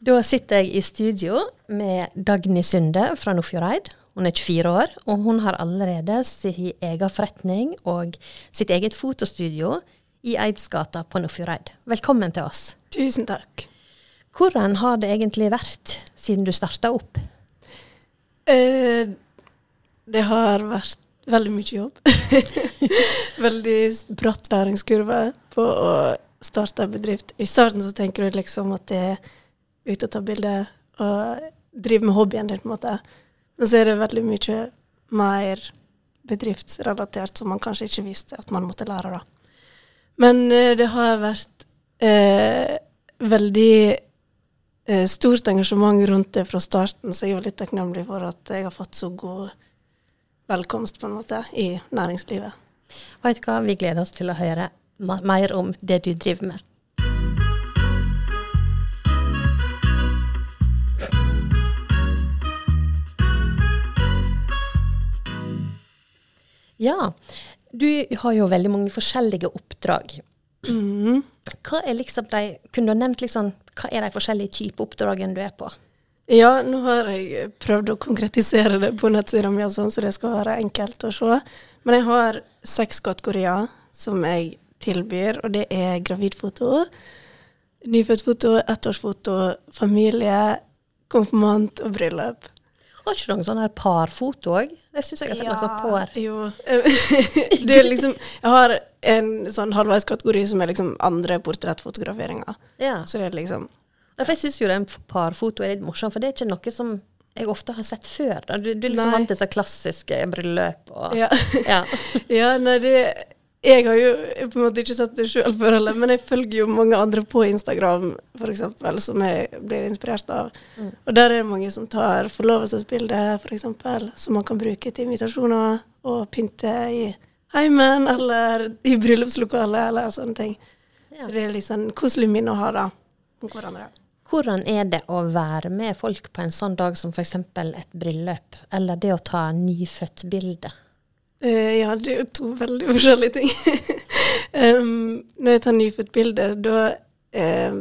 Da sitter jeg i studio med Dagny Sunde fra Nordfjordeid. Hun er 24 år, og hun har allerede sin egen forretning og sitt eget fotostudio i Eidsgata på Nordfjordeid. Velkommen til oss. Tusen takk. Hvordan har det egentlig vært siden du starta opp? Eh, det har vært veldig mye jobb. veldig bratt læringskurve på å starte en bedrift. I starten så tenker du liksom at det er ut og ta bilder og drive med hobbyen din, på en måte. Men så er det veldig mye mer bedriftsrelatert som man kanskje ikke visste at man måtte lære, da. Men eh, det har vært eh, veldig eh, stort engasjement rundt det fra starten, så jeg er veldig takknemlig for at jeg har fått så god velkomst, på en måte, i næringslivet. Veit du hva, vi gleder oss til å høre mer om det du driver med. Ja, du har jo veldig mange forskjellige oppdrag. Mm. Hva er liksom de, kunne du ha nevnt liksom, hva er de forskjellige typer oppdragene du er på? Ja, nå har jeg prøvd å konkretisere det på nettsida mi, sånn, så det skal være enkelt å se. Men jeg har seks kategorier som jeg tilbyr, og det er gravidfoto, nyfødtfoto, ettårsfoto, familie, konfirmant og bryllup. Har ikke noen sånne her parfoto òg? Det syns jeg har sett Ja, noe par. Jo. det er liksom Jeg har en sånn halvveiskategori som er liksom andre portrettfotograferinger. Ja. Så det er liksom Ja, For jeg syns jo den parfoto er litt morsom, for det er ikke noe som jeg ofte har sett før. Du, du er liksom vant til så klassiske bryllup og Ja. ja. ja, nei, det Jeg har jo på en måte ikke sett det sjøl før heller, men jeg følger jo mange andre på Instagram f.eks. som jeg blir inspirert av. Mm. Og der er det mange som tar forlovelsesbilder f.eks., som man kan bruke til invitasjoner og pynte i heimen eller i bryllupslokalet eller sånne ting. Ja. Så det er litt sånn koselig minne å ha da om hverandre. Hvordan er det å være med folk på en sånn dag som f.eks. et bryllup, eller det å ta nyfødt-bilde? Eh, ja, det er jo to veldig forskjellige ting. um, når jeg tar nyfødt-bilder, da eh,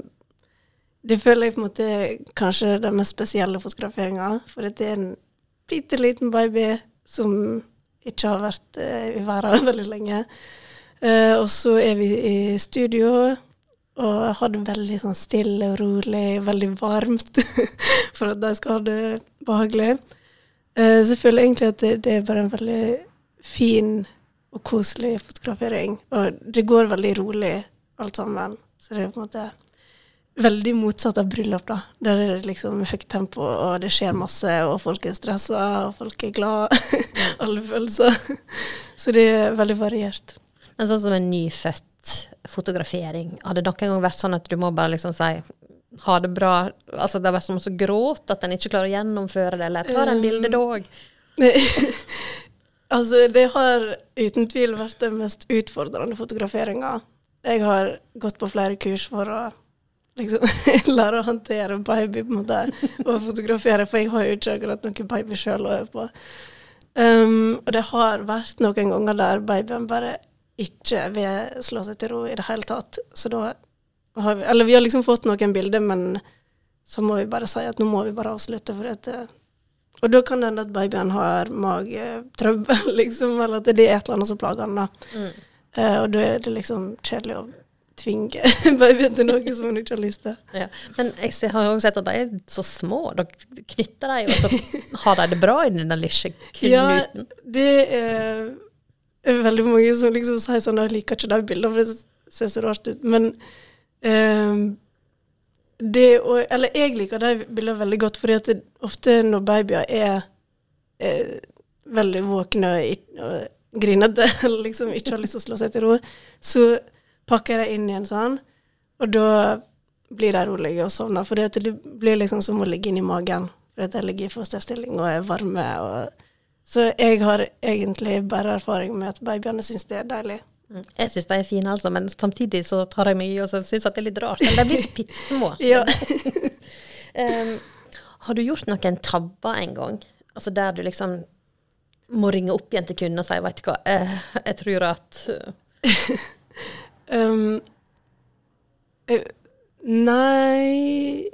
Det føler jeg på en måte kanskje den mest spesielle fotograferinga. For det er en bitte liten baby som ikke har vært uh, i verden veldig lenge. Uh, og så er vi i studio og har det veldig sånn stille og rolig, veldig varmt, for at de skal ha det behagelig. Uh, så jeg føler egentlig at det, det er bare en veldig fin og koselig fotografering. Og det går veldig rolig alt sammen. Så det er på en måte veldig motsatt av bryllup, da. Der er det liksom høyt tempo, og det skjer masse, og folk er stressa, og folk er glad. Alle følelser. Så det er veldig variert. Men sånn som en nyfødt fotografering, har det noen gang vært sånn at du må bare liksom si ha det bra, altså det har vært som å gråte at en ikke klarer å gjennomføre det, eller tar en bilde dog? altså, det har uten tvil vært den mest utfordrende fotograferinga. Jeg har gått på flere kurs for å liksom lære å håndtere baby på en måte, og fotografere, for jeg har jo ikke akkurat noen baby sjøl å øve på. Um, og det har vært noen ganger der babyen bare ikke vil slå seg til ro i det hele tatt. Så da har vi Eller vi har liksom fått noen bilder, men så må vi bare si at nå må vi bare avslutte. For eh, og da kan det hende at babyen har magetrøbbel, liksom, eller at det er et eller annet som plager den. da. Mm. Uh, og da er det liksom kjedelig å tvinge babyen til noe som hun ikke har lyst til. Ja. Men jeg har jo også sett at de er så små. Dere knytter dem, og så har de det bra i den lille Ja, det er, veldig mange som liksom sier sånn Jeg liker ikke de bildene, for det ser så rart ut. Men det å Eller jeg liker de bildene veldig godt, fordi at det, ofte når babyer er er veldig våkne og, og grinete, eller liksom ikke har lyst til å slå seg til ro, så pakker jeg dem inn igjen sånn, og da blir de rolige og sovner. For det blir liksom som å ligge inni magen. For at jeg ligger i fosterstilling og er varme. Og så jeg har egentlig bare erfaring med at babyene syns det er deilig. Mm. Jeg syns de er fine, altså, men samtidig så tar jeg meg i og så syns at det er litt rart. Men de blir så bitte små. Um, har du gjort noen tabber en gang? Altså der du liksom må ringe opp igjen til kunden og si vet du hva, eh, jeg tror at Um, nei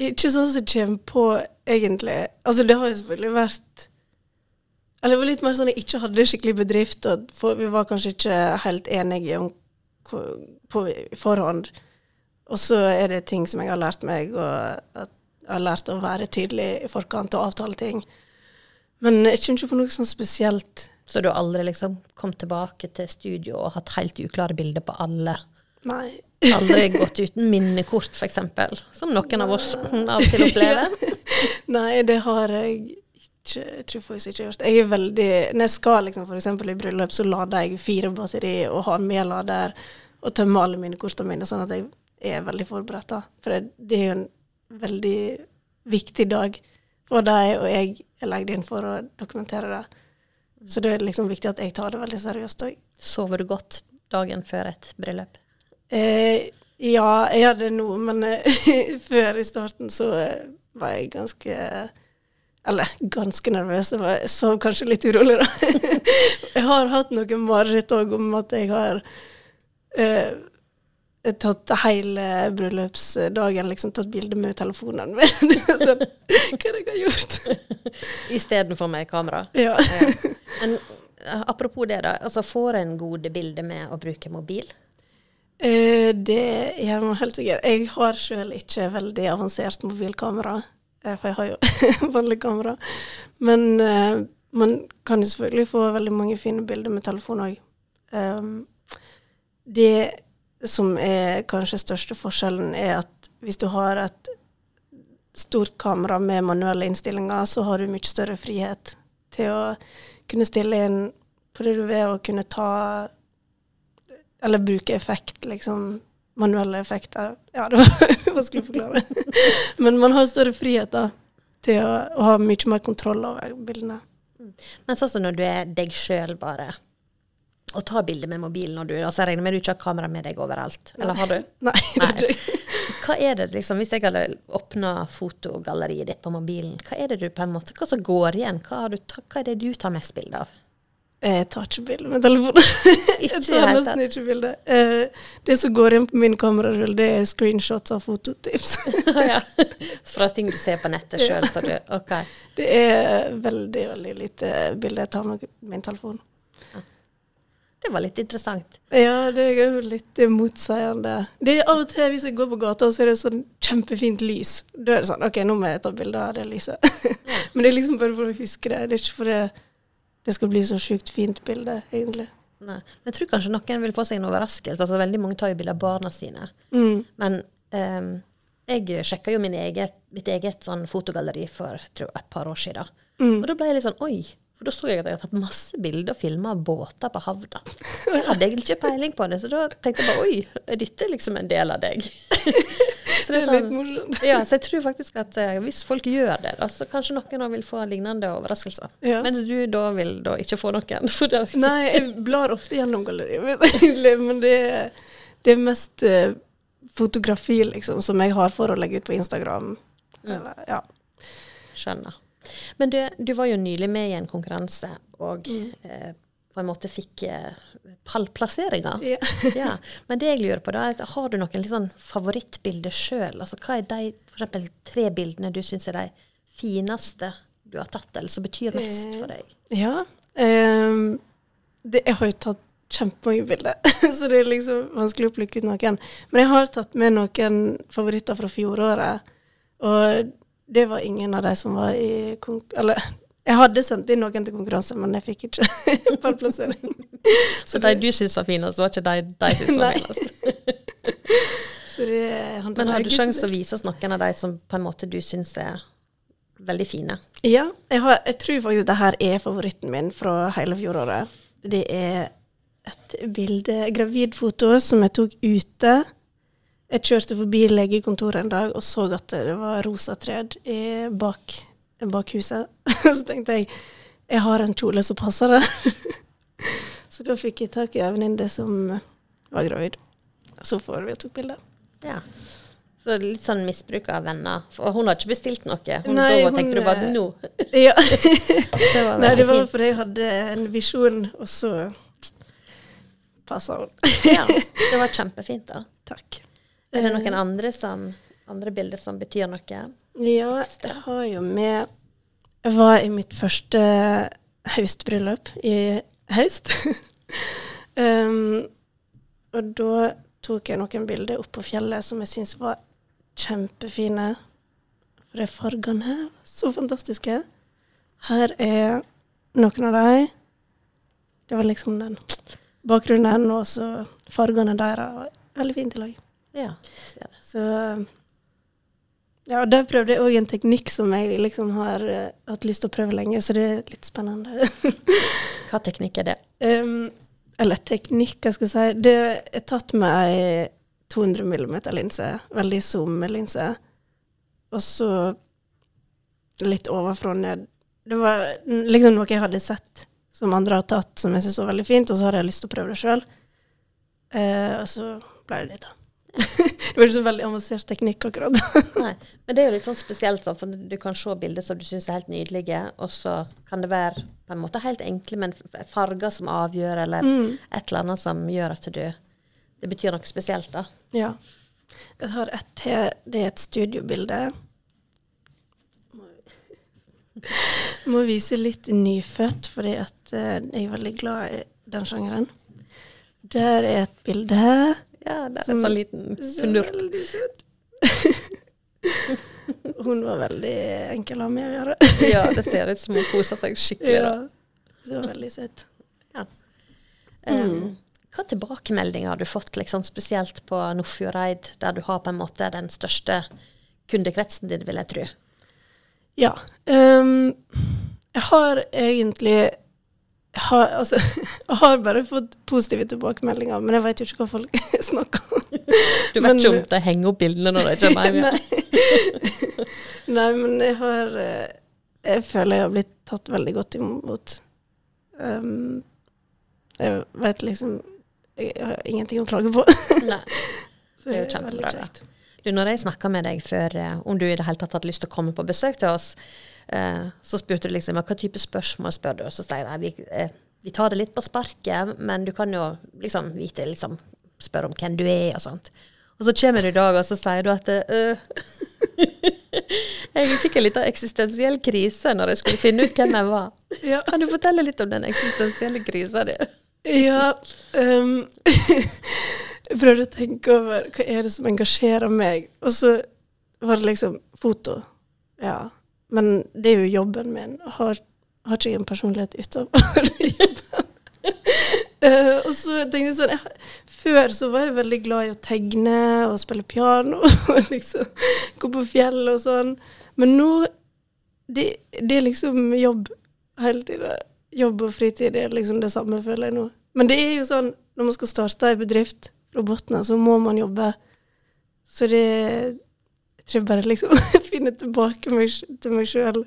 Ikke sånn som kommer på, egentlig. Altså, det har jo selvfølgelig vært Eller det var litt mer sånn jeg ikke hadde skikkelig bedrift, og for, vi var kanskje ikke helt enige om på, på forhånd. Og så er det ting som jeg har lært meg, og at jeg har lært å være tydelig i forkant og avtale ting. Men jeg kommer ikke på noe sånn spesielt. Så du har aldri liksom kommet tilbake til studio og hatt helt uklare bilder på alle? Nei. Aldri gått uten minnekort, f.eks., som noen av oss av og til opplever? Nei, det har jeg ikke Jeg tror faktisk ikke jeg har gjort. Jeg er veldig Når jeg skal liksom f.eks. i bryllup, så lader jeg fire batteri og har med lader og tømmer alle mine kortene mine, sånn at jeg er veldig forberedt. da. For det, det er jo en veldig viktig dag for deg, og jeg er legget inn for å dokumentere det. Så det er liksom viktig at jeg tar det veldig seriøst òg. Sover du godt dagen før et bryllup? Eh, ja, jeg det nå, men eh, før i starten så eh, var jeg ganske Eller ganske nervøs. Jeg, sov kanskje litt urolig, da. jeg har hatt noen mareritt òg om at jeg har eh, tatt hele bryllupsdagen, liksom tatt bilde med telefonen min. hva har jeg gjort? Istedenfor med kamera? Ja. Ja. Men eh, apropos det, da. Altså, får en gode bilder med å bruke mobil? Eh, det gjør man helt sikkert. Jeg har sjøl ikke veldig avansert mobilkamera, for jeg har jo vanlig kamera. Men uh, man kan jo selvfølgelig få veldig mange fine bilder med telefon òg. det som er kanskje største forskjellen, er at hvis du har et stort kamera med manuelle innstillinger, så har du mye større frihet til å kunne stille inn på det du vil, og kunne ta eller bruke effekt, liksom. Manuelle effekter. Ja, det var vanskelig å forklare. Men man har større frihet da, til å, å ha mye mer kontroll over bildene. Men sånn som når du er deg sjøl, bare, og tar bilder med mobilen når du altså Jeg regner med du ikke har kamera med deg overalt? Eller har du? Nei. Nei. Hva er det liksom, Hvis jeg hadde åpna fotogalleriet ditt på mobilen, hva er det du på en måte, hva som går igjen? Hva, har du, hva er det du tar mest bilde av? Jeg tar ikke bilde med telefonen. Jeg tar nesten ikke bilde. Eh, det som går inn på min kamerarull, det er screenshots av fototips. ja. Fra ting du ser på nettet sjøl, så du OK. Det er veldig, veldig lite bilder jeg tar med min telefon. Det var litt interessant. Ja, det er jo litt motsigende. Det er Av og til hvis jeg går på gata, så er det sånn kjempefint lys. Da er det sånn OK, nå må jeg ta bilde av det lyset. Men det er liksom bare for å huske det. Det er ikke for det skal bli så sjukt fint bilde, egentlig. Nei. Jeg tror kanskje noen vil få seg en overraskelse. Altså, veldig mange tar jo bilder av barna sine. Mm. Men um, jeg sjekka jo min eget, mitt eget sånn fotogalleri for tror, et par år siden. Mm. Og da ble jeg litt sånn oi. For da så jeg at jeg hadde tatt masse bilder og filma av båter på havna. Da hadde jeg ikke peiling på det, så da tenkte jeg bare oi, er dette liksom en del av deg? så Det er litt sånn, morsomt. ja, så jeg tror faktisk at eh, hvis folk gjør det, da, så kanskje noen da vil få lignende overraskelser. Ja. Mens du da vil da ikke få noen. For det Nei, jeg blar ofte gjennom galleriet mitt, egentlig. Men det det er mest eh, fotografi, liksom, som jeg har for å legge ut på Instagram. Eller, ja. Skjønner. Men du, du var jo nylig med i en konkurranse, og eh, på en måte fikk eh, pallplasseringer. Ja. ja. Men det jeg lurer på, da, er har du noen sånn favorittbilder sjøl? Altså, hva er de for eksempel, tre bildene du syns er de fineste du har tatt, eller som betyr mest for deg? Ja. Um, det, jeg har jo tatt kjempemange bilder, så det er liksom vanskelig å plukke ut noen. Men jeg har tatt med noen favoritter fra fjoråret, og det var ingen av de som var i konk... Eller jeg hadde sendt inn noen til konkurranse, men jeg fikk ikke pallplassering. Så de du syns var finest, var ikke de de syns var finest? Så det Men har du sjanse å vise oss noen av de som på en måte du syns er veldig fine? Ja, jeg, har, jeg tror faktisk det her er favoritten min fra hele fjoråret. Det er et bilde, gravidfoto, som jeg tok ute. Jeg kjørte forbi legekontoret en dag og så at det var rosa i- bak, bak huset. Så tenkte jeg jeg har en kjole som passer der. Så da fikk jeg tak i en venninne som var gravid. Så får vi tok bilde. Ja. Så litt sånn misbruk av venner. For hun har ikke bestilt noe. Hun, Nei, da hun, tenkte du bare eh, nå. Ja. Det var Nei, det var fordi jeg hadde en visjon, og så passa hun. Ja, det var kjempefint, da. Takk. Er det noen andre som andre bilder som betyr noe? Ja, jeg har jo med Jeg var i mitt første høstbryllup i høst. um, og da tok jeg noen bilder opp på fjellet som jeg syns var kjempefine. For de fargene her var så fantastiske. Her er noen av dem. Det var liksom den bakgrunnen, og så fargene deres var veldig fint i lag. Ja. Så ja, og der prøvde jeg òg en teknikk som jeg liksom har uh, hatt lyst til å prøve lenge, så det er litt spennende. Hva teknikk er det? um, eller teknikk, hva skal jeg si. Det er tatt med ei 200 mm-linse, veldig zoom-linse, og så litt ovenfra og ned. Det var liksom noe jeg hadde sett som andre har tatt, som jeg syntes var veldig fint, og så hadde jeg lyst til å prøve det sjøl. Uh, og så ble det det, da. Det var ikke så veldig avansert teknikk, akkurat. Nei, men det er jo litt sånn spesielt, sant? for du kan se bilder som du syns er helt nydelige, og så kan det være på en måte helt enkle, men farger som avgjør, eller Mm. et eller annet som gjør at du Det betyr noe spesielt, da. Ja. Jeg har et til. Det er et studiobilde. Må, vise litt nyfødt, fordi at eh, jeg er veldig glad i den sjangeren. Der er et bilde. Ja, det er en sånn liten snurp. veldig søt. Hun var veldig enkel å ha med å gjøre. Ja, det ser ut som hun koser seg skikkelig. Ja, det var veldig søt. Um, hva tilbakemeldinger har du fått, liksom, spesielt på Nordfjordeid, der du har på en måte den største kundekretsen din, vil jeg tro? Ja. Um, jeg har egentlig har, altså, har bare fått positive tilbakemeldinger, men jeg vet jo ikke hva folk snakker om. Du vet Men- ikke om de henger opp bildene når de kommer hjem? Nei. Nei, men jeg har eh, Jeg føler jeg har blitt tatt veldig godt imot. Um, jeg vet liksom Jeg har ingenting å klage på. Nei. Så Det er jo kjempebra, Du, når jeg snakka med deg før eh, om du i det hele tatt hadde lyst til å komme på besøk til oss, så spurte du liksom hva type spørsmål spør du, og så sier jeg vi, eh, vi tar det litt på sparket, men du kan jo liksom vite liksom, spørre om hvem du er og sånt. Og så kommer du i dag, og så sier du at øh, Jeg fikk en liten eksistensiell krise når jeg skulle finne ut hvem jeg var. Ja. Kan du fortelle litt om den eksistensielle krisa di? Ja um, Jeg prøvde å tenke over hva er det som engasjerer meg, og så var det liksom foto. Ja. Men det er jo jobben min. Har, har ikke jeg en personlighet utover jobben. Uh, og så tenkte jeg sånn jeg, Før så var jeg veldig glad i å tegne og spille piano og liksom gå på fjellet og sånn. Men nå det, det er liksom jobb hele tida. Jobb og fritid er liksom det samme, føler jeg nå. Men det er jo sånn, når man skal starte en bedrift fra bunnen så må man jobbe. Så det Jeg tror bare liksom finne tilbake meg, til meg sjøl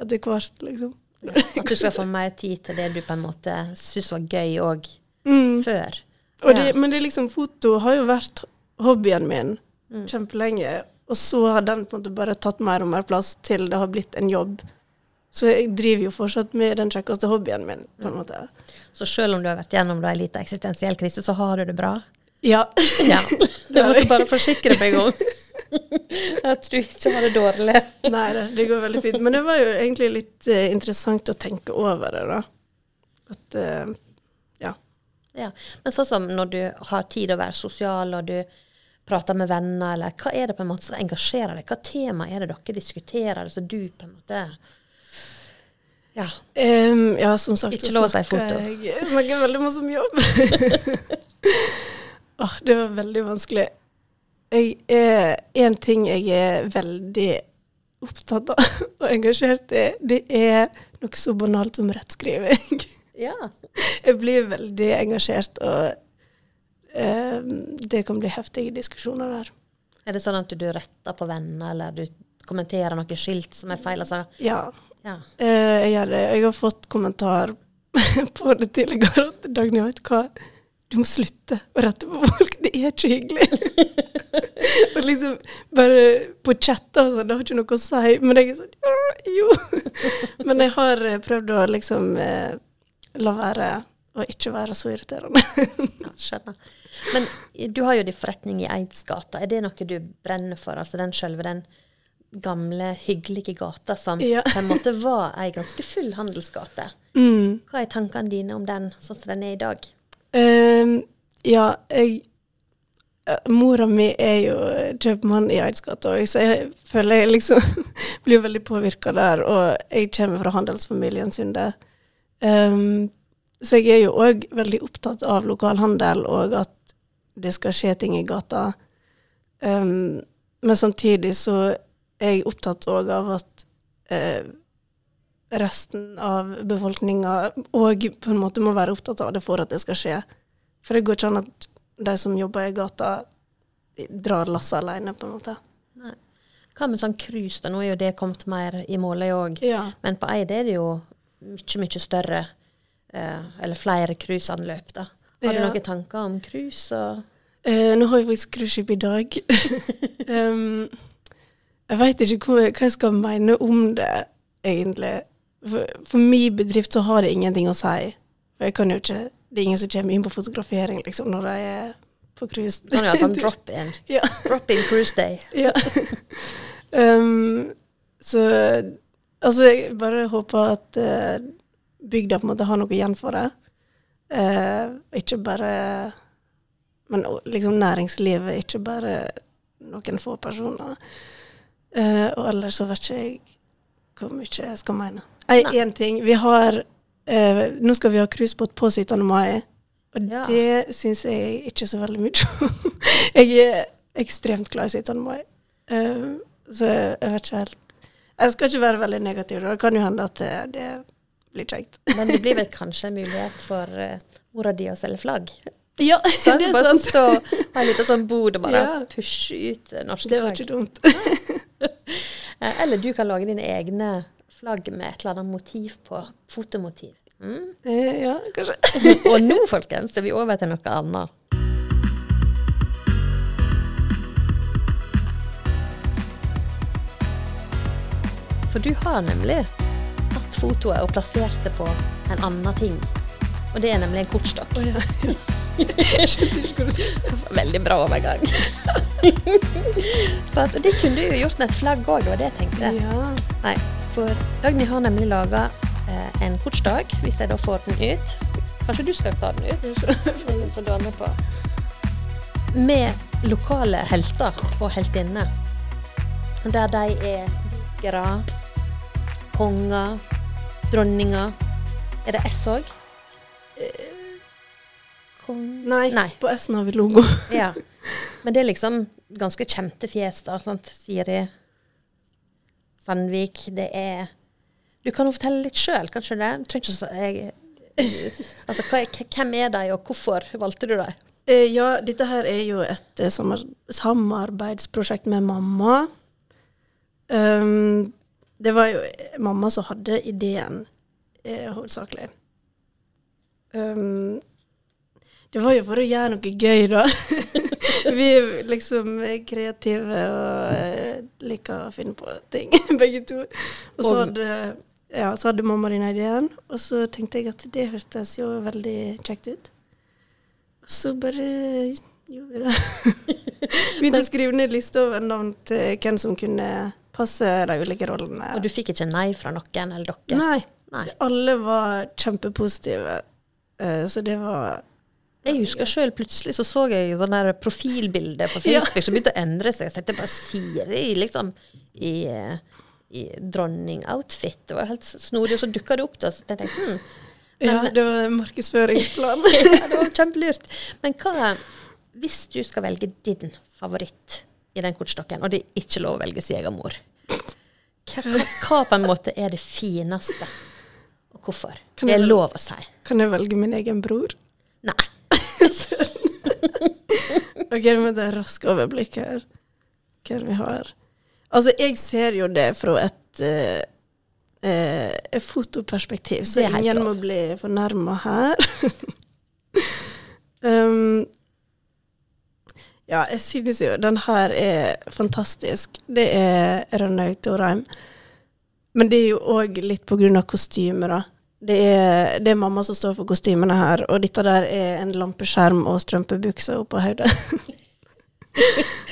etter hvert, liksom. At du skal få mer tid til det du på en måte syns var gøy òg Mm. før. Og det, Ja. Men det er liksom, foto har jo vært hobbyen min Mm. kjempelenge. Og så har den på en måte bare tatt mer og mer plass til det har blitt en jobb. Så jeg driver jo fortsatt med den kjekkeste hobbyen min, på en måte. Så selv om du har vært gjennom en liten eksistensiell krise, så har du det bra? Ja. Ja. Det måtte bare forsikre meg om. Jeg tror ikke har det dårlig. Nei da, det går veldig fint. Men det var jo egentlig litt eh, interessant å tenke over det, da. At eh, ja. Ja. Men sånn som når du har tid å være sosial, og du prater med venner, eller hva er det på en måte som engasjerer deg? Hva tema er det dere diskuterer, så du på en måte Ja. Um, ja, som sagt Ikke lov å si foto. Jeg, snakker veldig masse om jobb. Åh, det var veldig vanskelig. Er, en ting jeg er veldig opptatt av og engasjert i, det er noe så banalt som rettskriving. Ja. Jeg blir veldig engasjert, og eh, det kan bli heftige diskusjoner der. Er det sånn at du retter på venner, eller du kommenterer noe skilt som er feil? Altså, Ja, ja. Eh, jeg det. Jeg har fått kommentar på det tidligere at Dagny, vet du hva, du må slutte å rette på folk. Det er ikke hyggelig. og liksom bare på chatter og sånn, det har ikke noe å si. Men jeg er sånn ja, jo. men jeg har eh, prøvd å liksom eh, la være og ikke være så irriterende. Ja, skjønner. Men du har jo din forretning i Eidsgata. Er det noe du brenner for? Altså den sjølve den gamle, hyggelige gata som Ja. på en måte var ei ganske full handelsgate. Mm. Hva er tankene dine om den sånn som den er i dag? Ehm, ja, jeg eh, Mora mi er jo kjøpmann i Eidsgata òg, så jeg føler jeg liksom blir veldig påvirka der. Og jeg kommer fra handelsfamilien Sunde. Um, så jeg er jo òg veldig opptatt av lokalhandel, og at det skal skje ting i gata. Um, men samtidig så er jeg opptatt òg av at eh, resten av befolkninga òg på en måte må være opptatt av det for at det skal skje. For det går ikke an at de som jobber i gata, drar lasset alene, på en måte. Nei. Hva med sånn cruise? Nå er jo det kommet mer i Måløy òg. Ja. Men på Eid er det jo mye, mye større, eh, eller flere cruiseanløp, da. Har du noen tanker om cruise? Eh, nå har vi faktisk cruiseskip i dag. um, jeg veit ikke hva, hva jeg skal mene om det, egentlig. For, for min bedrift så har det ingenting å si. For jeg kan jo ikke Det er ingen som kommer inn på fotografering liksom, når de er på cruise. kan jo ha sånn drop-in. Ja. Drop-in cruise day. Ja. um, så altså, jeg bare håper at uh, bygda på en måte har noe igjen for det. Uh, ikke bare Men liksom næringslivet, ikke bare noen få personer. Uh, og ellers så vet ikke jeg hvor mye jeg skal mene. Nei. Én ting. Vi har eh, Nå skal vi ha cruisebåt på 17. mai. Og Ja. det syns jeg ikke så veldig mye om. jeg er ekstremt glad i 17. mai. Eh, så jeg vet ikke helt Jeg skal ikke være veldig negativ. da. Det kan jo hende at det, det blir kjekt. Men det blir vel kanskje en mulighet for uh, mora di å selge flagg? Ja, Så det er bare sant. stå og ha en liten sånn bod og bare Ja. pushe ut norske flagg. Det var ikke dumt. Eh, Eller du kan lage dine egne flagg med et eller annet motiv på. Fotomotiv. Mm. Eh, ja, kanskje. Og nå, folkens, er vi over til noe annet. For du har nemlig tatt fotoet og plassert det på en annen ting. Og det er nemlig en kortstokk. Oh, ja. Jeg skjønte ikke hva du skulle Veldig bra overgang. Så at, og det kunne du jo gjort med et flagg òg, det var det jeg tenkte. Ja. Nei, for Dagny har nemlig laga eh, en kortstokk, hvis jeg da får den ut. Kanskje du skal ta den ut? Så du er på. Med lokale helter og heltinner. Der de er bikere, konger, dronninger. Er det S òg? Nei, Nei. på S-en har vi logo. Ja. Men det er liksom ganske kjente fjes, da. Sant? Siri Sandvik. Det er Du kan jo fortelle litt sjøl, kanskje det? Du trenger ikke å jeg, Altså, hvem er de, og hvorfor valgte du dem? Eh, ja, dette her er jo et eh, samarbeidsprosjekt med mamma. Um, det var jo mamma som hadde ideen, eh, hovedsakelig. Um, det var jo for å gjøre noe gøy, da. Vi er liksom kreative og eh, liker å finne på ting, begge to. Og så hadde, ja, så hadde mamma din ideen, og så tenkte jeg at det hørtes jo veldig kjekt ut. Så bare gjorde vi det. Begynte å skrive ned liste over navn til hvem som kunne passe de ulike rollene. Og du fikk ikke nei fra noen eller dere? Nei, Nei. alle var kjempepositive. Eh, Så det var Jeg husker sjøl plutselig så så jeg sånn der profilbilde på Ja. Facebook som begynte å endre seg. Jeg tenkte bare Siri liksom i, eh, i dronningoutfit. Det var helt snodig. Og så dukka det opp, da. Så tenkte jeg hm, Ja, det var markedsføringsplan. ja, det var kjempelurt. Men hva hvis du skal velge din favoritt i den kortstokken, og det er ikke lov å velge svigermor, hva, hva på en måte er det fineste, og hvorfor? Kan Det er jeg- lov å si. Kan jeg velge min egen bror? Nei. Ok, det må ta et raskt overblikk her. Hva er det vi har? Altså, jeg ser jo det fra et, uh, uh, fotoperspektiv, så Det er ingen må bli fornærma her. um, ja, jeg synes jo den her er fantastisk. Det er Rønnaug Thorheim. Men det er jo òg litt på grunn av kostymet, da. Det er, det er mamma som står for kostymene her, og dette der er en lampeskjerm og strømpebukser oppå hodet.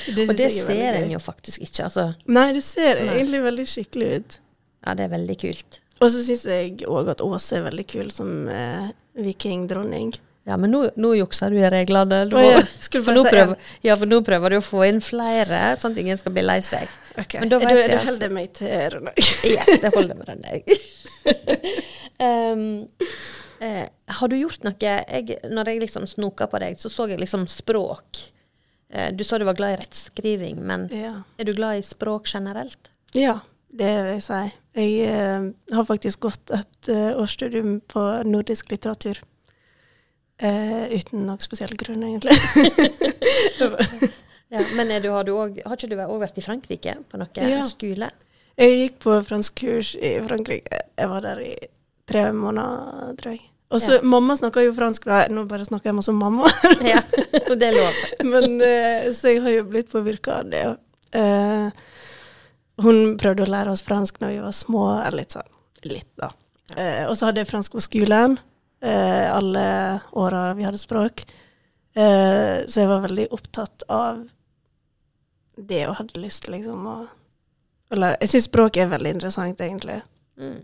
Og det er ser en jo faktisk ikke. Altså, Nei, det ser Nei. egentlig veldig skikkelig ut. ja, det er veldig kult. Og så syns jeg òg at Åse er veldig kul som eh, vikingdronning. Ja, men nå, nå jukser du i reglene. Du må- ja. Skulle For nå, prøver, ja, for nå prøver du å få inn flere, sånn at ingen skal bli lei seg. Okay. Ok, Men da vet du, jeg, altså- holder meg til Rønnaug. Yes, det holder med deg. um, eh, har du gjort noe jeg, Når jeg liksom snoka på deg, så så jeg liksom språk. Eh, du sa du var glad i rettskriving, men Ja. er du glad i språk generelt? ja, det vil jeg si. Jeg eh, har faktisk gått et eh, årsstudium på nordisk litteratur. Eh, uten noen spesiell grunn, egentlig. Ja, men du, har, du også, har ikke du òg vært i Frankrike på noe Ja. skole? Jeg gikk på fransk kurs i Frankrike. Jeg var der i tre måneder, tror jeg. Og så, Ja. Mamma snakker jo fransk, da. nå bare snakker jeg masse om mamma. Ja, det er lov. Men, eh, så jeg har jo blitt påvirka av det. Eh, hun prøvde å lære oss fransk når vi var små, eller litt sånn. Litt, da. Eh, og så hadde jeg fransk på skolen eh, alle åra vi hadde språk. Eh, så jeg var veldig opptatt av det og hadde lyst til liksom å, å lære. Jeg syns språk er veldig interessant, egentlig. Mm.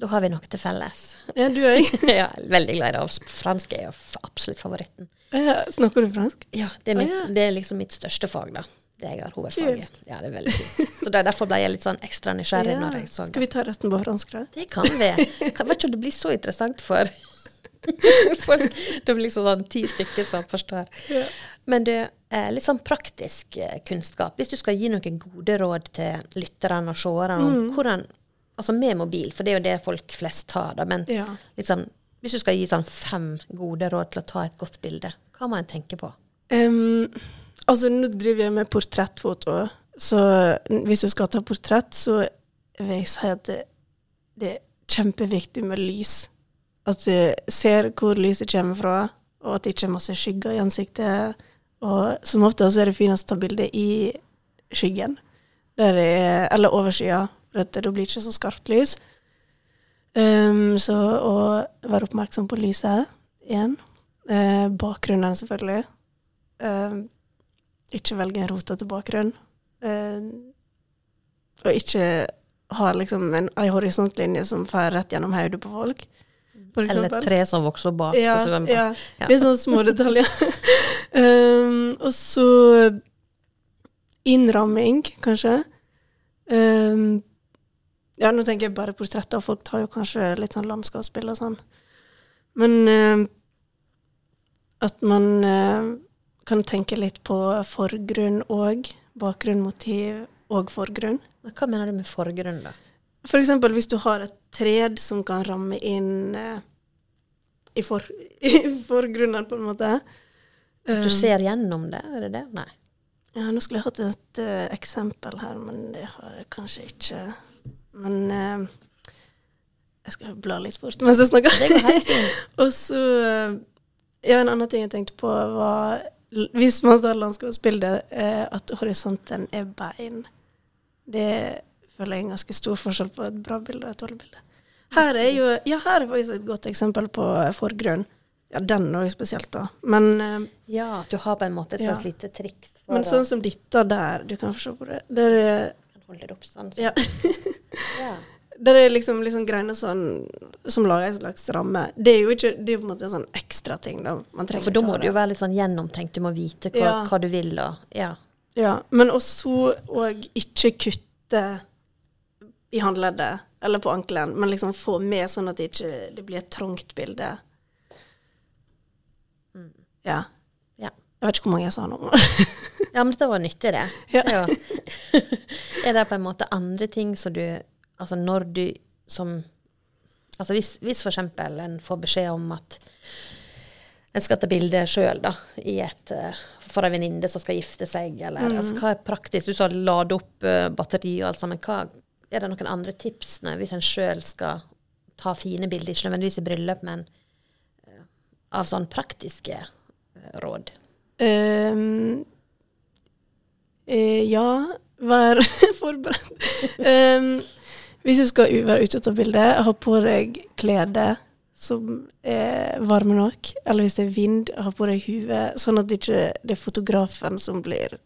Ja. Da har vi noe til felles. Ja, du òg. ja, veldig glad i det. Fransk er jo absolutt favoritten. Snakker du fransk? Ja, det er, mitt, ah, ja. det er liksom mitt største fag, da. Det jeg har hovedfaget. Ja, det er veldig kult. Så det, Derfor ble jeg litt sånn ekstra nysgjerrig når jeg så Skal vi ta resten på fransk, da? Det kan vi. Kan, vet ikke om det blir så interessant for folk. Det blir liksom sånn ti stykker som forstår. Ja. Men det er litt sånn praktisk eh, kunnskap. Hvis du skal gi noen gode råd til lytterne og seerne om Mm. hvordan Altså med mobil, for det er jo det folk flest har, da. Men Ja. liksom, hvis du skal gi sånn fem gode råd til å ta et godt bilde, hva må en tenke på? Um, altså, nå driver jeg med portrettfoto, så hvis du skal ta portrett, så vil jeg si at det, det er kjempeviktig med lys. At du ser hvor lyset kommer fra, og at det ikke er masse skygger i ansiktet. Og som oftest er det finest å ta bilde i skyggen, er, eller over skya, for at da blir det ikke så skarpt lys. Um, så å være oppmerksom på lyset igjen. Uh, bakgrunnen, selvfølgelig. Uh, ikke velge en rotete bakgrunn. Uh, og ikke ha liksom en, en horisontlinje som fer rett gjennom hodet på folk, Eller tre som vokser bak. Ja, så skal ja. ja. Litt sånne små detaljer. um, og så innramming, kanskje. Um, ja, nå tenker jeg bare portretter, og folk tar jo kanskje litt sånn landskapsbilder og sånn. Men eh, at man eh, kan tenke litt på forgrunn og bakgrunn, motiv og forgrunn. Hva mener du med forgrunn, da? For eksempel hvis du har et tred som kan ramme inn eh, i, for, i forgrunnen, på en måte. At du Um, ser gjennom det, er det det? Nei. Ja, nå skulle jeg hatt et uh, eksempel her, men det har jeg kanskje ikke. Men eh, jeg skal bla litt fort mens jeg snakker. Det går helt fint. Og så eh, Ja, en annen ting jeg tenkte på, var Hvis man tar landskapsbildet, eh, at horisonten er bein. Det føler jeg er en ganske stor forskjell på et bra bilde og et dårlig bilde. Her er jo Ja, her er faktisk et godt eksempel på forgrunn. Ja, den òg spesielt, da. Men, eh, Ja, at du har på en måte et slags Ja. lite triks men sånn som dette der, du kan få se på det. Der er, holde det opp sånn. ja, Ja. der er liksom, liksom greiene sånn som lager en slags ramme. Det er jo ikke, det er på en måte en sånn ekstra ting, da. For da må du jo være litt sånn gjennomtenkt, du må vite hva, Ja. hva du vil og Ja. Ja, men også og ikke kutte i håndleddet eller på ankelen, men liksom få med sånn at det ikke det blir et trangt bilde. Ja. Ja. Jeg vet ikke hvor mange jeg sa nå. ja, men dette var nyttig, det. Ja. det er, er det på en måte andre ting som du Altså når du som Altså hvis, hvis eksempel en får beskjed om at en skal ta bilde sjøl, da, i et, eh, for ei venninne som skal gifte seg, eller Mm. altså, hva er praktisk? Du sa lade opp eh, batteri og alt sammen. Hva, er det noen andre tips når, hvis en sjøl skal ta fine bilder, ikke nødvendigvis i bryllup, men eh, av sånn praktiske råd? Ehm, eh, ja, vær forberedt. Um, Hvis du skal være ute og ta bilde, ha på deg klede som er varme nok. Eller hvis det er vind, ha på deg hue, sånn at det ikke er fotografen som blir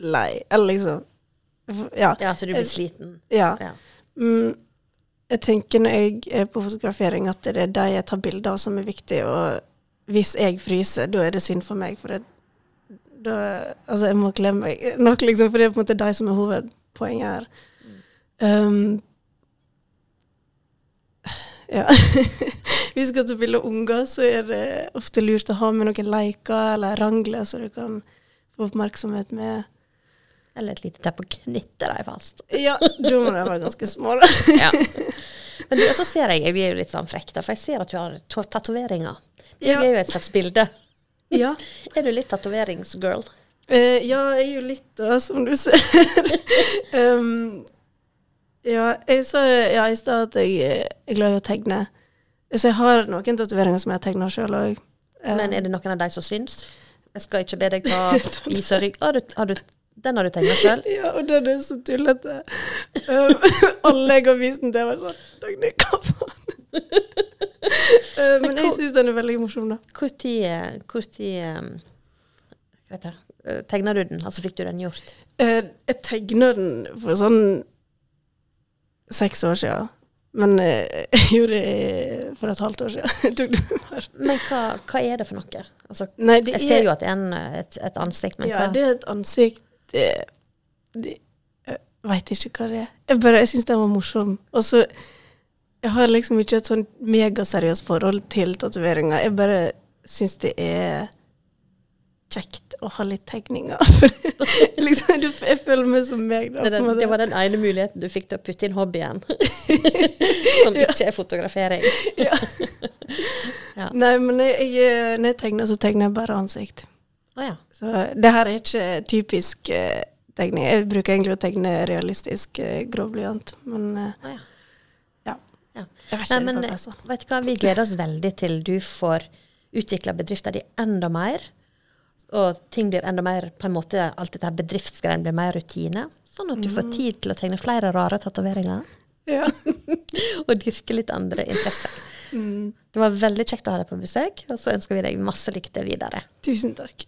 lei. Eller liksom Ja. Ja, at du blir sliten. ja. Ja. Mm, jeg tenker når jeg er på fotografering, at det er de jeg tar bilder av som er viktig. Og hvis jeg fryser, da er det synd for meg. For det, da Altså, jeg må glemme meg nok, liksom, for det er på en måte de som er hovedpoenget her. Um, ja. Hvis du skal bilde unger, så er det ofte lurt å ha med noen leker eller rangler, så du kan få oppmerksomhet med Eller et lite teppe og knytte dem fast. Ja, da må de være ganske små, da. Ja. Men du, så ser jeg, jeg blir jo litt sånn frekk, for jeg ser at du har tatoveringer. Det er jo et slags bilde. Ja. Er du litt tatoveringsgirl? Uh, ja, jeg er jo litt det, som du ser. um, ja, jeg sa ja, i stad at jeg eh, er glad i å tegne. Så jeg har noen tatoveringer som jeg har tegna sjøl òg. Men er det noen av de som syns? Jeg skal ikke be deg ta is og rygg. Har du, har du, den har du tegna sjøl? Ja, og den er så tullete. Um, alle jeg har vist den til, har vært sånn Dagny, hva faen? Uh, men jeg hvor- syns den er veldig morsom, da. Når um, det? Tegna du den? Altså fikk du den gjort? Uh, jeg tegna den for sånn seks år siden. Men uh, jeg gjorde det for et halvt år siden. Men hva, hva er det for noe? Altså, Nei, det jeg ser er, jo at det er en, et, et ansikt, men ja, hva? det er et ansikt det, det, Jeg veit ikke hva det er. Jeg bare, jeg syns den var morsom. Og så Jeg har liksom ikke et sånn megaseriøst forhold til tatoveringer. Jeg bare syns det er kjekt å ha litt tegninger. Liksom, du, jeg føler meg som meg, da. det, den, det var den ene muligheten du fikk til å putte inn hobbyen. Som ikke er fotografering. Ja. Ja. Nei, men jeg, jeg, når jeg tegner, så tegner jeg bare ansikt. Oh, ja. Så det her er ikke typisk eh, tegning. Jeg bruker egentlig å tegne realistisk eh, grovblyant, men eh, Å ja. Nei, men det er sånn. vet du hva, vi gleder oss veldig til du får utvikla bedriften din enda mer. Og ting blir enda mer på en måte, alt dette bedriftsgreiene blir mer rutine. Sånn at du får tid til å tegne flere rare tatoveringer. Ja. Og dyrke litt andre interesser. Mm. Det var veldig kjekt å ha deg på besøk, og så ønsker vi deg masse lykke til videre. Tusen takk.